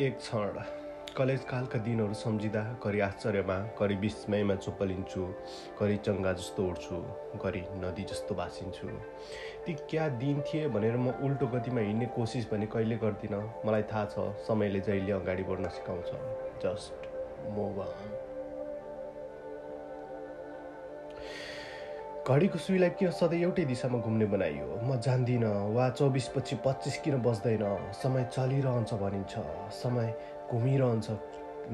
एक क्षण कलेजकालका दिनहरू सम्झिँदा करि आश्चर्यमा करि विस्मयमा चुप्पलिन्छु करि चङ्गा जस्तो उड्छु करि नदी जस्तो भासिन्छु ती क्या दिन थिए भनेर म उल्टो गतिमा हिँड्ने कोसिस भने कहिले गर्दिनँ। मलाई थाहा छ समयले जहिले अगाडि बढ्न सिकाउँछ। जस्ट मोभ घडीको सुईलाई किन सधैँ एउटै दिशामा घुम्ने बनाइयो म जान्दिनँ वा चौबिसपछि पच्चिस किन बस्दैन? समय चलिरहन्छ भनिन्छ। समय घुमिरहन्छ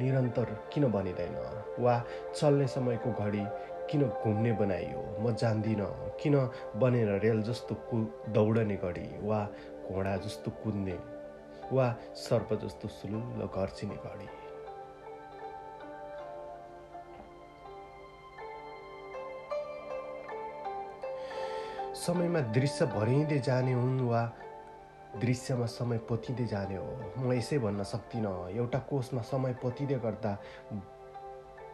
निरन्तर किन भनिँदैन? वा चल्ने समयको घडी किन घुम्ने बनाइयो म जान्दिनँ किन बनेर रेल जस्तो कु दौडने घडी? वा घोडा जस्तो कुद्ने? वा सर्प जस्तो सुलुल्ल घर्चिने घडी? समयमा दृश्य भरिँदै जाने हुन् वा दृश्यमा समय पोतिँदै जाने हो? म यसै भन्न सक्दिनँ। एउटा कोषमा समय पोतिँदै गर्दा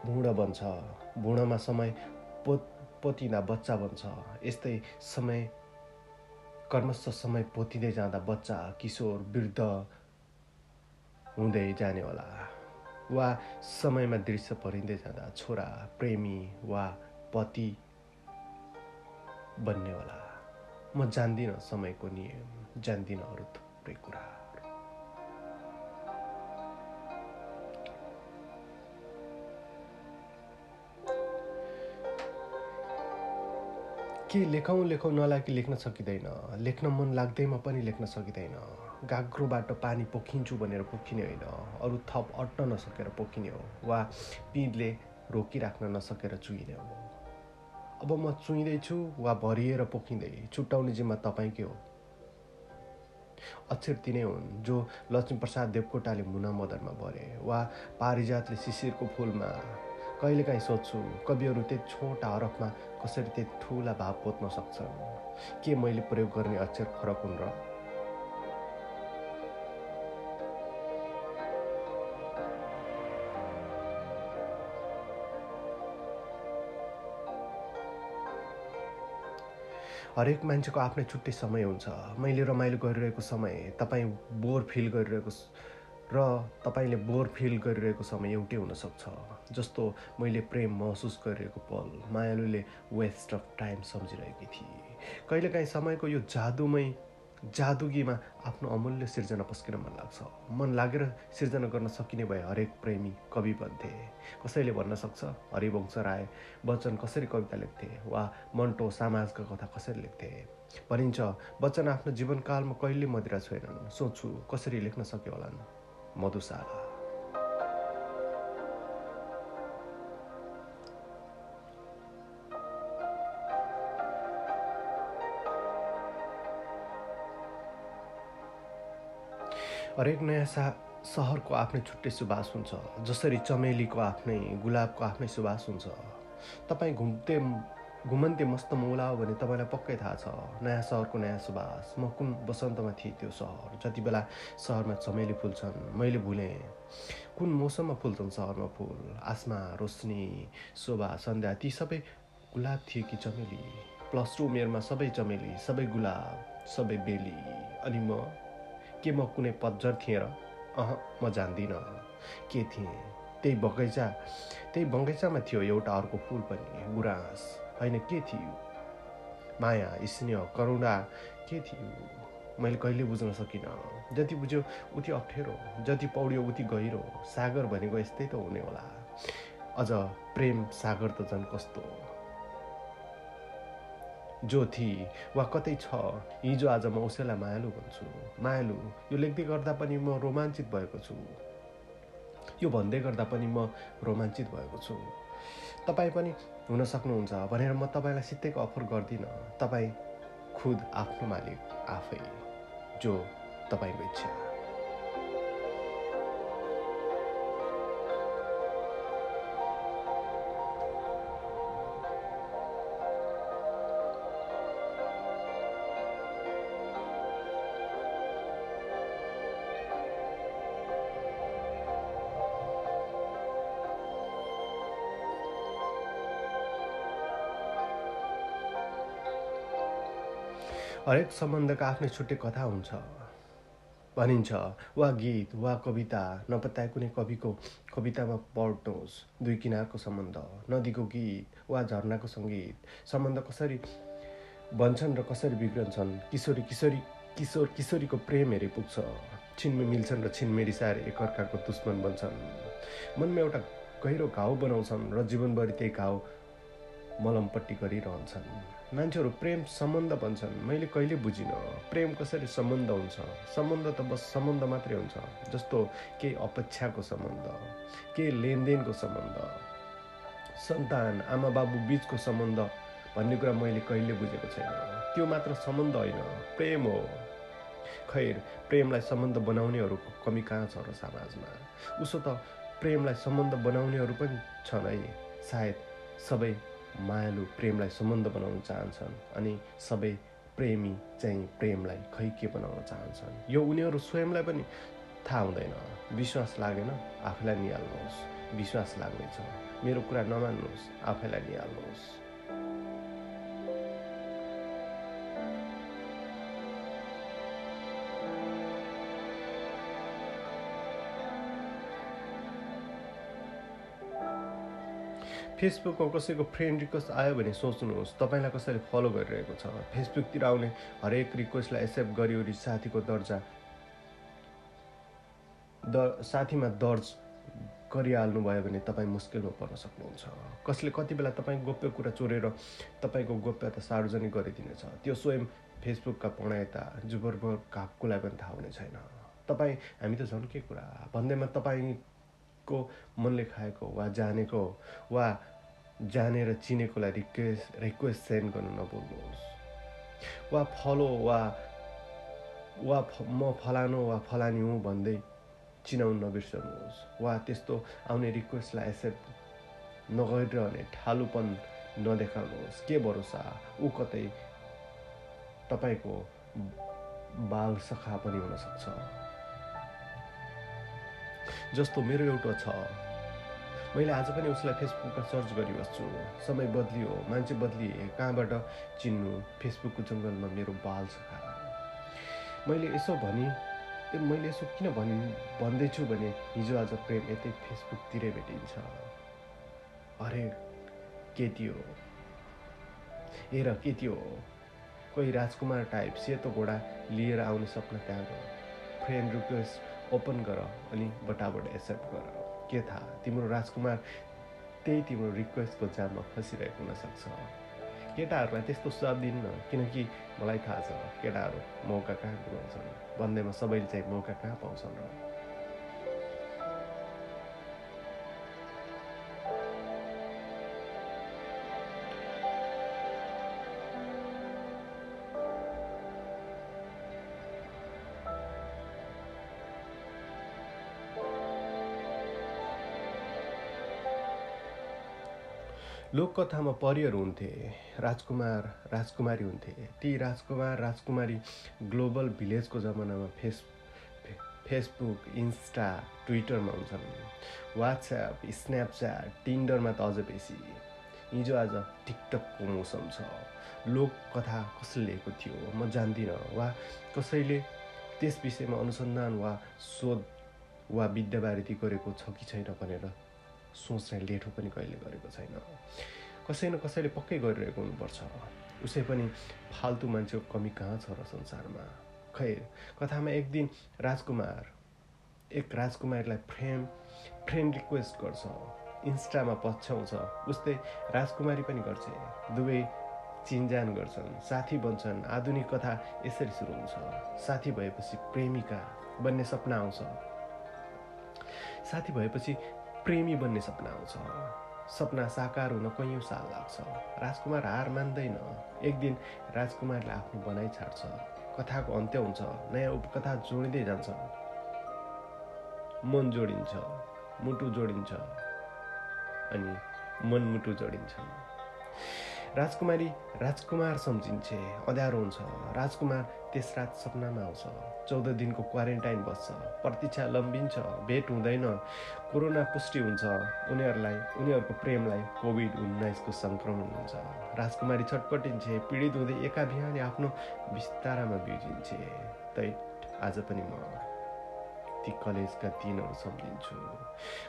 बुढो बन्छ। बुढोमा समय पो पोतिँदा बच्चा बन्छ। यस्तै समय कर्मश समय पोतिँदै जाँदा बच्चा किशोर वृद्ध हुँदै जाने होला। वा समयमा दृश्य परिँदै जाँदा छोरा प्रेमी वा पति बन्ने होला। म जान्दिनँ समयको नियम जान्दिनँ अरू थुप्रै कुराहरू। के लेखौँ लेखौँ नलागि लेख्न सकिँदैन। लेख्न मन लाग्दैमा पनि लेख्न सकिँदैन। गाग्रोबाट पानी पोखिन्छु भनेर पोखिने होइन। अरू थप अट्न नसकेर पोखिने हो वा पिँधले रोकिराख्न नसकेर चुइने हो। अब म चुइँदैछु वा भरिएर पोखिँदै छुट्याउने जिम्मा तपाईँकै हो। अक्षर तिनै हुन् जो लक्ष्मीप्रसाद देवकोटाले मुना मदनमा भरे वा पारिजातले शिशिरको फुलमा। कहिलेकाहीँ सोध्छु कविहरू त्यति छोटा हरफमा कसरी त्यति ठुला भाव पोत्न सक्छन्? के मैले प्रयोग गर्ने अक्षर फरक हुन् र हरेक मान्छेको आफ्नै छुट्टै समय हुन्छ। मैले रमाइलो गरिरहेको समय तपाईँ बोर फिल गरिरहेको र तपाईँले बोर फिल गरिरहेको समय एउटै हुनसक्छ। जस्तो मैले प्रेम महसुस गरिरहेको पल मायालुले वेस्ट अफ टाइम सम्झिरहेकी थिए। कहिलेकाहीँ समयको यो जादुमै जादुगीमा आफ्नो अमूल्य सिर्जना पस्किन मन लाग्छ। मन लागेर सिर्जना गर्न सकिने भए हरेक प्रेमी कवि बन्थे। कसैले भन्न सक्छ हरिवंश राय बच्चन कसरी कविता लेख्थे वा मन्टो समाजका कथा कसरी लेख्थे? भनिन्छ बच्चन आफ्नो जीवनकालमा कहिले मदिरा छोएनन्। सोच्छु कसरी लेख्न सक्यो होलान्? मधुशाला। हरेक नयाँ सा सहरको आफ्नै छुट्टै सुवास हुन्छ जसरी चमेलीको आफ्नै गुलाबको आफ्नै सुवास हुन्छ तपाईँ घुम्ते घुमन्ते मस्त मौला हो भने तपाईँलाई पक्कै थाहा छ नयाँ सहरको नयाँ सुवास म कुन बसन्तमा थिएँ त्यो सहर जति बेला सहरमा चमेली फुल्छन् मैले भुलेँ। कुन मौसममा फुल्छन् सहरमा फुल? आसमा रोशनी शोभा सन्ध्या ती सबै गुलाब थिए कि चमेली? प्लस टू उमेरमा सबै चमेली सबै गुलाब सबै बेली। अनि म के म कुनै पतझर थिएँ र? अह म जान्दिनँ। के थिएँ? त्यही बगैँचा त्यही बगैँचामा थियो एउटा अर्को फुल पनि गुराँस। होइन के थियो? माया स्नेह करुणा के थियो? मैले कहिले बुझ्न सकिनँ। जति बुझ्यो उति अप्ठ्यारो। जति पौड्यो उति गहिरो। सागर भनेको यस्तै त हुने होला। अझ प्रेम सागर त झन् कस्तो। जो थिए वा कतै छ हिजो आज म उसैलाई मायालु भन्छु। मायालु यो लेख्दै गर्दा पनि म रोमाञ्चित भएको छु। यो भन्दै गर्दा पनि म रोमाञ्चित भएको छु। तपाईँ पनि हुन सक्नुहुन्छ भनेर म तपाईँलाई सित्तैको अफर गर्दिनँ। तपाईँ खुद आफ्नो मालिक आफै जो तपाईँको इच्छा। हरेक सम्बन्धका आफ्नै छुट्टै कथा हुन्छ। भनिन्छ वा गीत वा कविता नपत्याए कुनै कविको कवितामा पढ्नुहोस् दुई किनारको सम्बन्ध नदीको गीत वा झरनाको सङ्गीत। सम्बन्ध कसरी बन्छन् र कसरी बिग्रन्छन्? किशोरी किशोरी किशोर किशोरीको प्रेम हेरे पुग्छ। छिनमे मिल्छन् र छिनमे रिसाएर एकअर्काको दुश्मन बन्छन्। मनमा एउटा गहिरो घाउ बनाउँछन् र जीवनभरि त्यही घाउ मलमपट्टि गरिरहन्छन्। मान्छेहरू प्रेम सम्बन्ध भन्छन् मैले कहिले बुझिनँ। प्रेम कसरी सम्बन्ध हुन्छ? सम्बन्ध त बस सम्बन्ध मात्रै हुन्छ। जस्तो केही अपेक्षाको सम्बन्ध केही लेनदेनको सम्बन्ध सन्तान आमा बाबु बिचको सम्बन्ध भन्ने कुरा मैले कहिले बुझेको छैन। त्यो मात्र सम्बन्ध होइन प्रेम हो। खैर प्रेमलाई सम्बन्ध बनाउनेहरूको कमी कहाँ छ र समाजमा? उसो त प्रेमलाई सम्बन्ध बनाउनेहरू पनि छन् है। सायद सबै मायालु प्रेमलाई सम्बन्ध बनाउन चाहन्छन् अनि सबै प्रेमी चाहिँ प्रेमलाई खै के बनाउन चाहन्छन्। यो उनीहरू स्वयंलाई पनि थाहा हुँदैन। विश्वास लागेन आफैलाई निहाल्नुहोस्। विश्वास लाग्नेछ। मेरो कुरा नमान्नुहोस् आफैलाई निहाल्नुहोस्। फेसबुकमा कसैको फ्रेन्ड रिक्वेस्ट आयो भने सोच्नुहोस् तपाईँलाई कसैले फलो गरिरहेको छ। फेसबुकतिर आउने हरेक रिक्वेस्टलाई एक्सेप्ट गरिवरी साथीको दर्जा द साथीमा दर्ज गरिहाल्नु भयो भने तपाईँ मुस्किलमा पर्न सक्नुहुन्छ। कसले कति बेला तपाईँ गोप्य कुरा चोरेर तपाईँको गोप्यता सार्वजनिक गरिदिनेछ। त्यो स्वयं फेसबुकका पढायता जुबरबर काकुलाई पनि थाहा हुने छैन। तपाईँ हामी त झन् के कुरा? भन्दैमा तपाईँको मनले खाएको वा जानेको वा जानेर चिनेकोलाई रिक्वेस्ट रिक्वेस्ट सेन्ड गर्नु नभुल्नुहोस्। वा फलो वा वा म फलानु वा फलानी हुँ भन्दै चिनाउनु नबिर्सनुहोस्। वा त्यस्तो आउने रिक्वेस्टलाई एक्सेप्ट नगरिरहने ठालुपन नदेखाउनुहोस्। के भरोसा? ऊ कतै तपाईँको बाल सखा पनि हुनसक्छ जस्तो मेरो एउटा छ। मैले आज पनि उसलाई फेसबुकमा सर्च गरिबस्छु। समय बदलियो मान्छे बदलिए कहाँबाट चिन्नु? फेसबुकको जङ्गलमा मेरो बाल छ मैले यसो भने मैले यसो किन भन् भन्दैछु भने हिजो आज प्रेम यतै फेसबुकतिरै भेटिन्छ। अरे केटी हो हेर केटी हो कोही राजकुमार टाइप सेतो घोडा लिएर आउने सपना त्याग फ्रेन्ड रिक्वेस्ट ओपन गर अनि बटाबट एक्सेप्ट गर। के थाहा? तिम्रो राजकुमार त्यही तिम्रो रिक्वेस्टको जाममा फसिरहेको हुनसक्छ। केटाहरूलाई त्यस्तो स्वाद दिन्न किनकि मलाई थाहा छ केटाहरू मौका कहाँ गुमाउँछन् भन्दैमा सबैले चाहिँ मौका कहाँ पाउँछन् र लोककथामा परिहरू हुन्थे राजकुमार राजकुमारी हुन्थे। ती राजकुमार राजकुमारी ग्लोबल भिलेजको जमानामा फेस फेसबुक इन्स्टा ट्विटरमा हुन्छन्। वाट्सएप स्न्यापच्याट टिन्डरमा त अझ बेसी। हिजो आज टिकटकको मौसम छ। लोककथा कसले लिएको थियो म जान्दिनँ। वा कसैले त्यस विषयमा अनुसन्धान वा शोध वा विद्यावारिधि गरेको छ कि छैन भनेर सोच्ने लेठो पनि कहिले गरेको छैन। कसै न कसैले पक्कै गरिरहेको हुनुपर्छ। उसै पनि फाल्तु मान्छेको कमी कहाँ छ र संसारमा? खै कथामा एक दिन राजकुमार एक राजकुमारीलाई फ्रेम फ्रेन्ड रिक्वेस्ट गर्छ। इन्स्टामा पछ्याउँछ। उस्तै राजकुमारी पनि गर्छ। दुवै चिनजान गर्छन्। साथी बन्छन्। आधुनिक कथा यसरी सुरु हुन्छ। साथी भएपछि प्रेमिका बन्ने सपना आउँछ। साथी भएपछि प्रेमी बन्ने सपना आउँछ। सपना साकार हुन कैयौँ साल लाग्छ। राजकुमार हार मान्दैन। एक दिन राजकुमारले आफ्नो बनाइ छाड्छ। कथाको अन्त्य हुन्छ। नयाँ उपकथा जोडिँदै जान्छ। मन जोडिन्छ। मुटु जोडिन्छ। अनि मनमुटु जोडिन्छ। राजकुमारी राजकुमार सम्झिन्छे अँध्यारो हुन्छ। राजकुमार त्यस रात सपनामा आउँछ। चौध दिनको क्वारेन्टाइन बस्छ। प्रतीक्षा लम्बिन्छ भेट हुँदैन। कोरोना पुष्टि हुन्छ। उनीहरूलाई उनीहरूको प्रेमलाई कोभिड उन्नाइसको सङ्क्रमण हुन्छ। राजकुमारी छटपटिन्छे पीडित हुँदै एका आफ्नो बिस्तारामा बिउजिन्छे तै आज पनि म ती कलेजका दिनहरू सम्झिन्छु।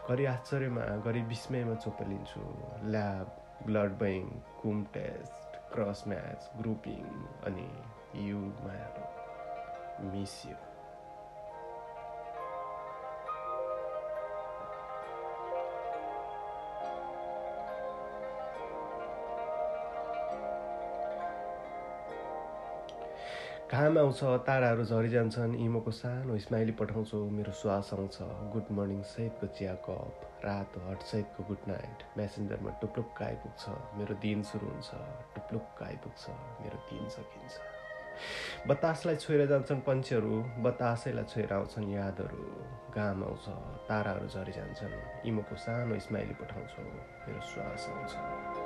घरि आश्चर्यमा घरि विस्मयमा चोपलिन्छु। ल्याब ब्लड ब्याङ्क कुम टेस्ट क्रस म्याच ग्रुपिङ अनि यु मायाहरू मिस यु घाम आउँछ ताराहरू झरिजान्छन् इमोको सानो स्माइली पठाउँछु मेरो श्वास आउँछ। गुड मर्निङ सहितको चिया कप। रातो हट सहितको गुड नाइट। मेसेन्जरमा टुप्लुक्क आइपुग्छ मेरो दिन सुरु हुन्छ। टुप्लुक्क आइपुग्छ मेरो दिन सकिन्छ। बतासलाई छोएर जान्छन् पन्छीहरू। बतासैलाई छोएर आउँछन् यादहरू। घाम आउँछ। ताराहरू झरिजान्छन् इमोको सानो स्माइली पठाउँछु। मेरो श्वास आउँछ।